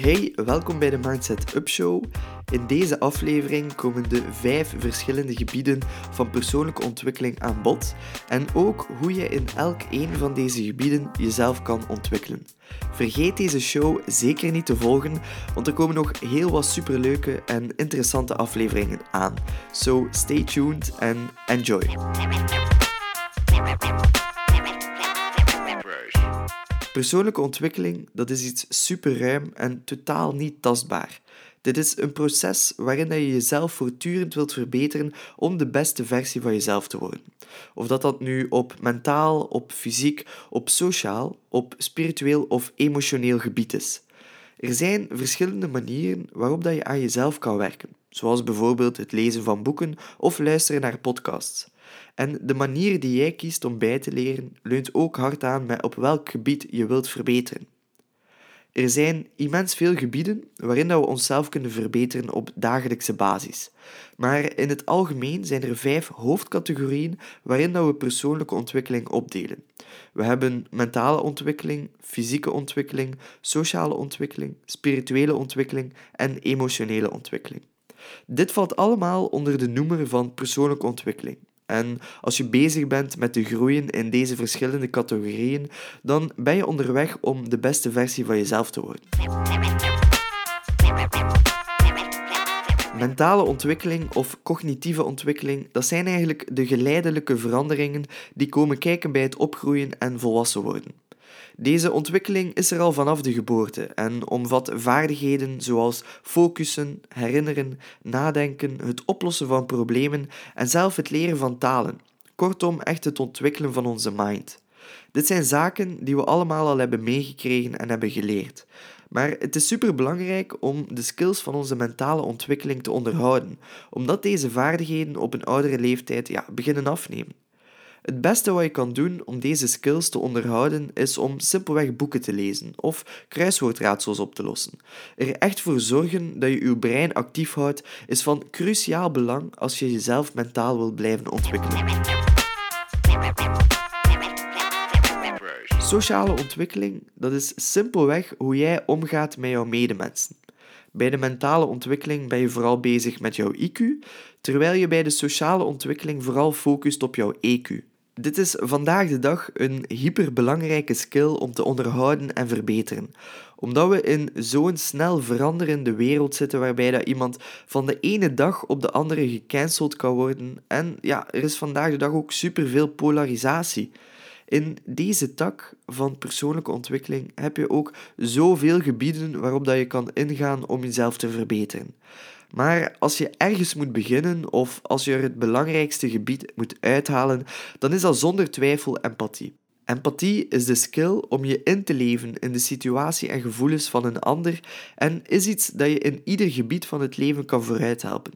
Hey, welkom bij de Mindset Up Show. In deze aflevering komen de vijf verschillende gebieden van persoonlijke ontwikkeling aan bod en ook hoe je in elk een van deze gebieden jezelf kan ontwikkelen. Vergeet deze show zeker niet te volgen, want er komen nog heel wat superleuke en interessante afleveringen aan. So stay tuned and enjoy. Persoonlijke ontwikkeling, dat is iets super ruim en totaal niet tastbaar. Dit is een proces waarin je jezelf voortdurend wilt verbeteren om de beste versie van jezelf te worden. Of dat dat nu op mentaal, op fysiek, op sociaal, op spiritueel of emotioneel gebied is. Er zijn verschillende manieren waarop dat je aan jezelf kan werken, zoals bijvoorbeeld het lezen van boeken of luisteren naar podcasts. En de manier die jij kiest om bij te leren leunt ook hard aan met op welk gebied je wilt verbeteren. Er zijn immens veel gebieden waarin we onszelf kunnen verbeteren op dagelijkse basis. Maar in het algemeen zijn er vijf hoofdcategorieën waarin we persoonlijke ontwikkeling opdelen. We hebben mentale ontwikkeling, fysieke ontwikkeling, sociale ontwikkeling, spirituele ontwikkeling en emotionele ontwikkeling. Dit valt allemaal onder de noemer van persoonlijke ontwikkeling. En als je bezig bent met te groeien in deze verschillende categorieën, dan ben je onderweg om de beste versie van jezelf te worden. Mentale ontwikkeling of cognitieve ontwikkeling, dat zijn eigenlijk de geleidelijke veranderingen die komen kijken bij het opgroeien en volwassen worden. Deze ontwikkeling is er al vanaf de geboorte en omvat vaardigheden zoals focussen, herinneren, nadenken, het oplossen van problemen en zelf het leren van talen. Kortom, echt het ontwikkelen van onze mind. Dit zijn zaken die we allemaal al hebben meegekregen en hebben geleerd. Maar het is superbelangrijk om de skills van onze mentale ontwikkeling te onderhouden, omdat deze vaardigheden op een oudere leeftijd ja, beginnen afnemen. Het beste wat je kan doen om deze skills te onderhouden is om simpelweg boeken te lezen of kruiswoordraadsels op te lossen. Er echt voor zorgen dat je je brein actief houdt is van cruciaal belang als je jezelf mentaal wil blijven ontwikkelen. Sociale ontwikkeling, dat is simpelweg hoe jij omgaat met jouw medemensen. Bij de mentale ontwikkeling ben je vooral bezig met jouw IQ, terwijl je bij de sociale ontwikkeling vooral focust op jouw EQ. Dit is vandaag de dag een hyperbelangrijke skill om te onderhouden en verbeteren. Omdat we in zo'n snel veranderende wereld zitten waarbij dat iemand van de ene dag op de andere gecanceld kan worden. En ja, er is vandaag de dag ook superveel polarisatie. In deze tak van persoonlijke ontwikkeling heb je ook zoveel gebieden waarop dat je kan ingaan om jezelf te verbeteren. Maar als je ergens moet beginnen of als je er het belangrijkste gebied moet uithalen, dan is dat zonder twijfel empathie. Empathie is de skill om je in te leven in de situatie en gevoelens van een ander en is iets dat je in ieder gebied van het leven kan vooruithelpen.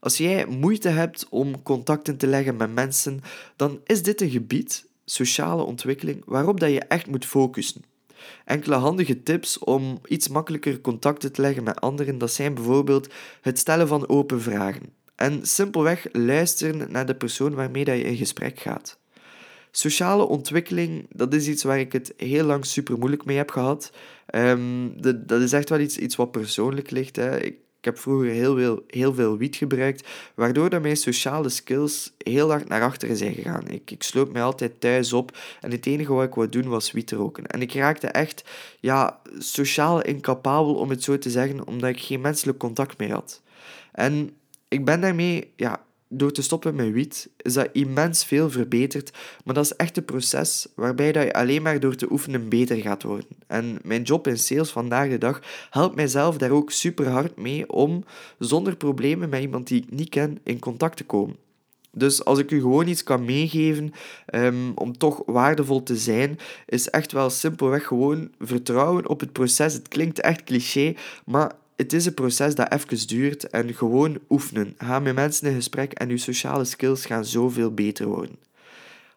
Als jij moeite hebt om contacten te leggen met mensen, dan is dit een gebied, sociale ontwikkeling, waarop dat je echt moet focussen. Enkele handige tips om iets makkelijker contacten te leggen met anderen, dat zijn bijvoorbeeld het stellen van open vragen en simpelweg luisteren naar de persoon waarmee dat je in gesprek gaat. Sociale ontwikkeling, dat is iets waar ik het heel lang super moeilijk mee heb gehad. Um, dat is echt wel iets, iets wat persoonlijk ligt. Hè. Ik heb vroeger heel veel, heel veel wiet gebruikt, waardoor dat mijn sociale skills heel hard naar achteren zijn gegaan. Ik, ik sloop mij altijd thuis op en het enige wat ik wou doen was wiet roken. En ik raakte echt ja, sociaal incapabel, om het zo te zeggen, omdat ik geen menselijk contact meer had. En ik ben daarmee ja, door te stoppen met wiet is dat immens veel verbeterd, maar dat is echt een proces waarbij dat je alleen maar door te oefenen beter gaat worden. En mijn job in sales vandaag de dag helpt mijzelf daar ook super hard mee om zonder problemen met iemand die ik niet ken in contact te komen. Dus als ik u gewoon iets kan meegeven um, om toch waardevol te zijn, is echt wel simpelweg gewoon vertrouwen op het proces. Het klinkt echt cliché, maar het is een proces dat even duurt en gewoon oefenen. Ga met mensen in gesprek en je sociale skills gaan zoveel beter worden.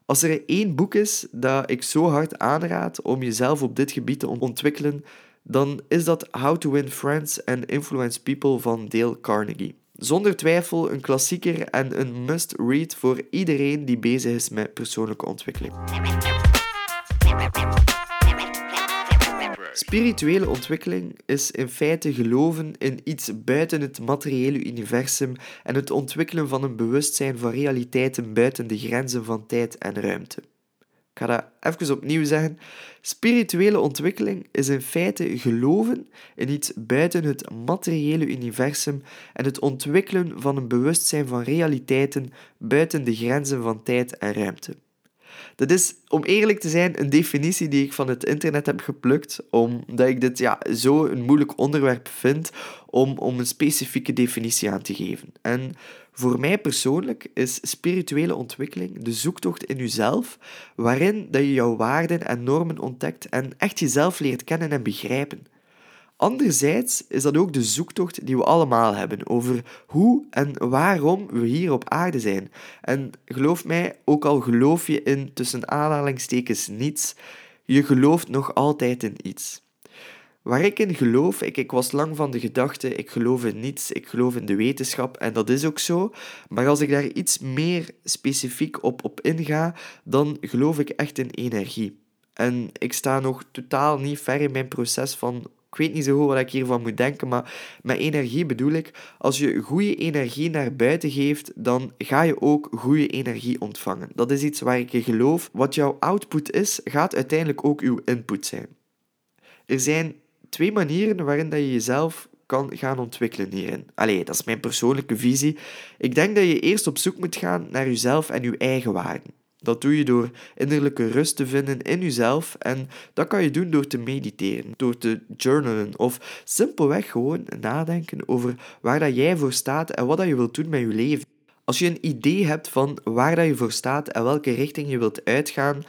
Als er één boek is dat ik zo hard aanraad om jezelf op dit gebied te ontwikkelen, dan is dat How to Win Friends and Influence People van Dale Carnegie. Zonder twijfel een klassieker en een must-read voor iedereen die bezig is met persoonlijke ontwikkeling. Spirituele ontwikkeling is in feite geloven in iets buiten het materiële universum en het ontwikkelen van een bewustzijn van realiteiten buiten de grenzen van tijd en ruimte. Ik ga dat even opnieuw zeggen. Spirituele ontwikkeling is in feite geloven in iets buiten het materiële universum en het ontwikkelen van een bewustzijn van realiteiten buiten de grenzen van tijd en ruimte. Dat is, om eerlijk te zijn, een definitie die ik van het internet heb geplukt, omdat ik dit ja, zo een moeilijk onderwerp vind om, om een specifieke definitie aan te geven. En voor mij persoonlijk is spirituele ontwikkeling de zoektocht in jezelf, waarin dat je jouw waarden en normen ontdekt en echt jezelf leert kennen en begrijpen. Anderzijds is dat ook de zoektocht die we allemaal hebben over hoe en waarom we hier op aarde zijn. En geloof mij, ook al geloof je in tussen aanhalingstekens niets, je gelooft nog altijd in iets. Waar ik in geloof, ik, ik was lang van de gedachte, ik geloof in niets, ik geloof in de wetenschap en dat is ook zo. Maar als ik daar iets meer specifiek op, op inga, dan geloof ik echt in energie. En ik sta nog totaal niet ver in mijn proces van ik weet niet zo goed wat ik hiervan moet denken, maar met energie bedoel ik, als je goede energie naar buiten geeft, dan ga je ook goede energie ontvangen. Dat is iets waar ik in geloof. Wat jouw output is, gaat uiteindelijk ook uw input zijn. Er zijn twee manieren waarin dat je jezelf kan gaan ontwikkelen hierin. Allee, dat is mijn persoonlijke visie. Ik denk dat je eerst op zoek moet gaan naar jezelf en je eigen waarden. Dat doe je door innerlijke rust te vinden in jezelf en dat kan je doen door te mediteren, door te journalen of simpelweg gewoon nadenken over waar dat jij voor staat en wat dat je wilt doen met je leven. Als je een idee hebt van waar dat je voor staat en welke richting je wilt uitgaan,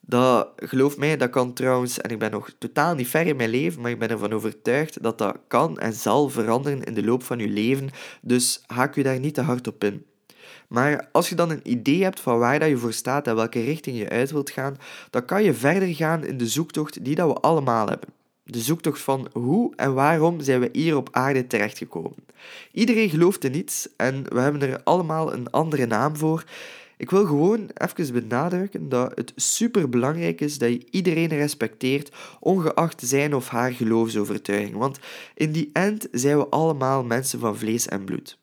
dat, geloof mij, dat kan trouwens, en ik ben nog totaal niet ver in mijn leven, maar ik ben ervan overtuigd dat dat kan en zal veranderen in de loop van je leven. Dus haak je daar niet te hard op in. Maar als je dan een idee hebt van waar dat je voor staat en welke richting je uit wilt gaan, dan kan je verder gaan in de zoektocht die dat we allemaal hebben. De zoektocht van hoe en waarom zijn we hier op aarde terechtgekomen. Iedereen gelooft in iets en we hebben er allemaal een andere naam voor. Ik wil gewoon even benadrukken dat het superbelangrijk is dat je iedereen respecteert, ongeacht zijn of haar geloofsovertuiging. Want in die end zijn we allemaal mensen van vlees en bloed.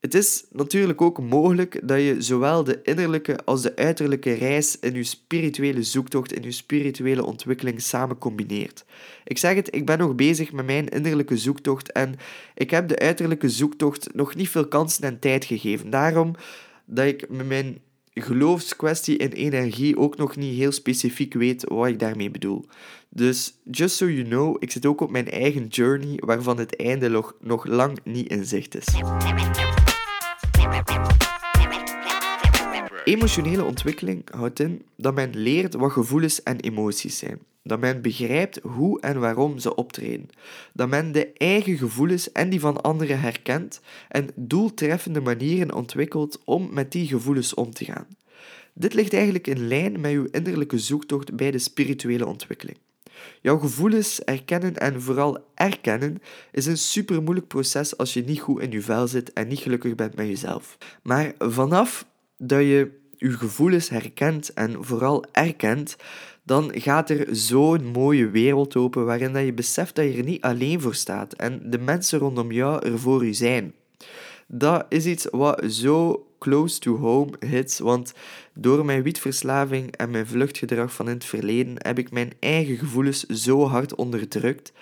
Het is natuurlijk ook mogelijk dat je zowel de innerlijke als de uiterlijke reis in je spirituele zoektocht, in je spirituele ontwikkeling samen combineert. Ik zeg het, ik ben nog bezig met mijn innerlijke zoektocht en ik heb de uiterlijke zoektocht nog niet veel kansen en tijd gegeven. Daarom dat ik met mijn geloofskwestie in energie ook nog niet heel specifiek weet wat ik daarmee bedoel. Dus just so you know, ik zit ook op mijn eigen journey waarvan het einde nog, nog lang niet in zicht is. Emotionele ontwikkeling houdt in dat men leert wat gevoelens en emoties zijn. Dat men begrijpt hoe en waarom ze optreden. Dat men de eigen gevoelens en die van anderen herkent en doeltreffende manieren ontwikkelt om met die gevoelens om te gaan. Dit ligt eigenlijk in lijn met uw innerlijke zoektocht bij de spirituele ontwikkeling. Jouw gevoelens erkennen en vooral erkennen is een super moeilijk proces als je niet goed in je vel zit en niet gelukkig bent met jezelf. Maar vanaf dat je je gevoelens herkent en vooral erkent, dan gaat er zo'n mooie wereld open waarin dat je beseft dat je er niet alleen voor staat en de mensen rondom jou er voor je zijn. Dat is iets wat zo close to home hits, want door mijn wietverslaving en mijn vluchtgedrag van in het verleden heb ik mijn eigen gevoelens zo hard onderdrukt.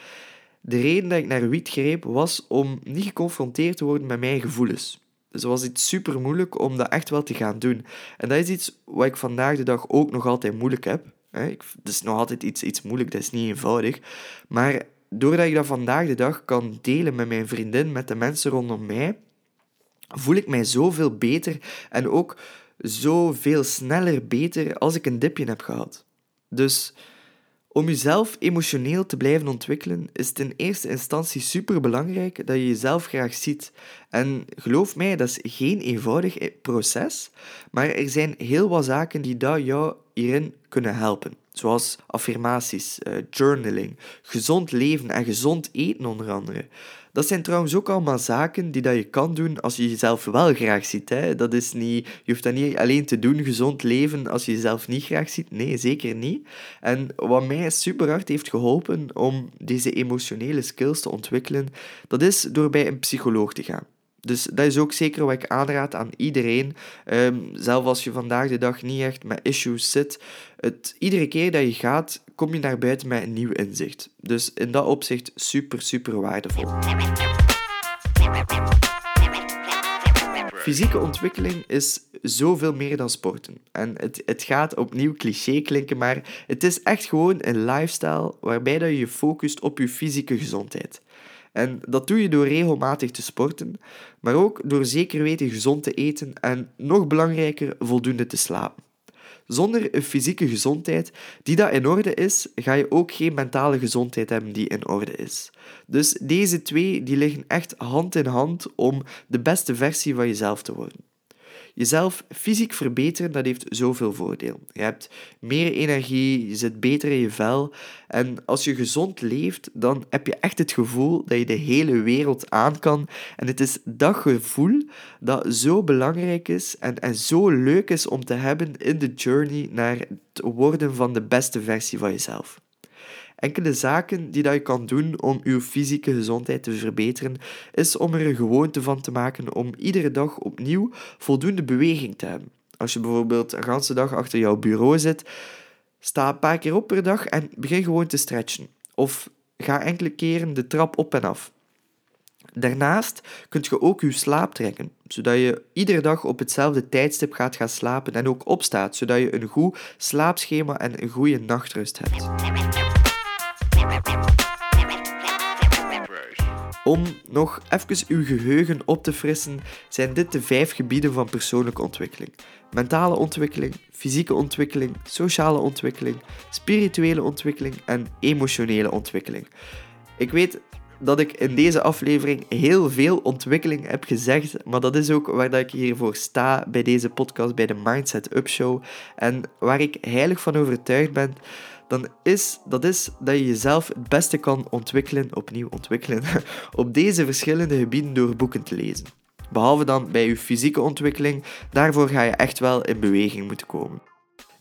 De reden dat ik naar wiet greep was om niet geconfronteerd te worden met mijn gevoelens. Dus het was iets super moeilijk om dat echt wel te gaan doen. En dat is iets wat ik vandaag de dag ook nog altijd moeilijk heb. Het is nog altijd iets, iets moeilijk, dat is niet eenvoudig. Maar doordat ik dat vandaag de dag kan delen met mijn vriendin, met de mensen rondom mij, voel ik mij zoveel beter en ook zoveel sneller beter als ik een dipje heb gehad. Dus om jezelf emotioneel te blijven ontwikkelen, is het in eerste instantie superbelangrijk dat je jezelf graag ziet. En geloof mij, dat is geen eenvoudig proces, maar er zijn heel wat zaken die jou hierin kunnen helpen. Zoals affirmaties, uh, journaling, gezond leven en gezond eten onder andere. Dat zijn trouwens ook allemaal zaken die dat je kan doen als je jezelf wel graag ziet. Hè? Dat is niet, je hoeft dat niet alleen te doen, gezond leven, als je jezelf niet graag ziet. Nee, zeker niet. En wat mij super hard heeft geholpen om deze emotionele skills te ontwikkelen, dat is door bij een psycholoog te gaan. Dus dat is ook zeker wat ik aanraad aan iedereen. Um, zelf als je vandaag de dag niet echt met issues zit. Het, iedere keer dat je gaat, kom je naar buiten met een nieuw inzicht. Dus in dat opzicht super, super waardevol. Fysieke ontwikkeling is zoveel meer dan sporten. En het, het gaat opnieuw cliché klinken, maar het is echt gewoon een lifestyle waarbij dat je je focust op je fysieke gezondheid. En dat doe je door regelmatig te sporten, maar ook door zeker weten gezond te eten en nog belangrijker voldoende te slapen. Zonder een fysieke gezondheid die dat in orde is, ga je ook geen mentale gezondheid hebben die in orde is. Dus deze twee die liggen echt hand in hand om de beste versie van jezelf te worden. Jezelf fysiek verbeteren, dat heeft zoveel voordeel. Je hebt meer energie, je zit beter in je vel. En als je gezond leeft, dan heb je echt het gevoel dat je de hele wereld aan kan. En het is dat gevoel dat zo belangrijk is en, en zo leuk is om te hebben in de journey naar het worden van de beste versie van jezelf. Enkele zaken die dat je kan doen om je fysieke gezondheid te verbeteren, is om er een gewoonte van te maken om iedere dag opnieuw voldoende beweging te hebben. Als je bijvoorbeeld een ganse dag achter jouw bureau zit, sta een paar keer op per dag en begin gewoon te stretchen. Of ga enkele keren de trap op en af. Daarnaast kunt je ook je slaap trekken, zodat je iedere dag op hetzelfde tijdstip gaat gaan slapen en ook opstaat, zodat je een goed slaapschema en een goede nachtrust hebt. Om nog even uw geheugen op te frissen, zijn dit de vijf gebieden van persoonlijke ontwikkeling: mentale ontwikkeling, fysieke ontwikkeling, sociale ontwikkeling, spirituele ontwikkeling en emotionele ontwikkeling. Ik weet dat ik in deze aflevering heel veel ontwikkeling heb gezegd, maar dat is ook waar dat ik hiervoor sta bij deze podcast, bij de Mindset Up Show. En waar ik heilig van overtuigd ben dan is dat is dat je jezelf het beste kan ontwikkelen, opnieuw ontwikkelen, op deze verschillende gebieden door boeken te lezen. Behalve dan bij je fysieke ontwikkeling, daarvoor ga je echt wel in beweging moeten komen.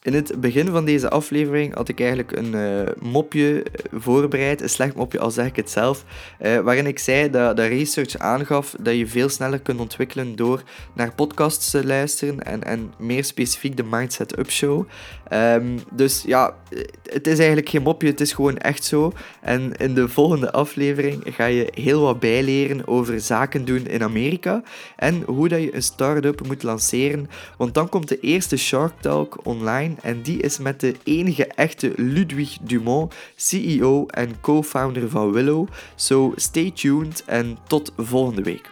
In het begin van deze aflevering had ik eigenlijk een uh, mopje voorbereid, een slecht mopje al zeg ik het zelf, uh, waarin ik zei dat de research aangaf dat je veel sneller kunt ontwikkelen door naar podcasts te luisteren en, en meer specifiek de Mindset Up Show. Um, dus ja, het is eigenlijk geen mopje, het is gewoon echt zo. En in de volgende aflevering ga je heel wat bijleren over zaken doen in Amerika en hoe dat je een start-up moet lanceren, want dan komt de eerste Shark Talk online en die is met de enige echte Ludwig Dumont, CEO en co-founder van Willow. So stay tuned en tot volgende week.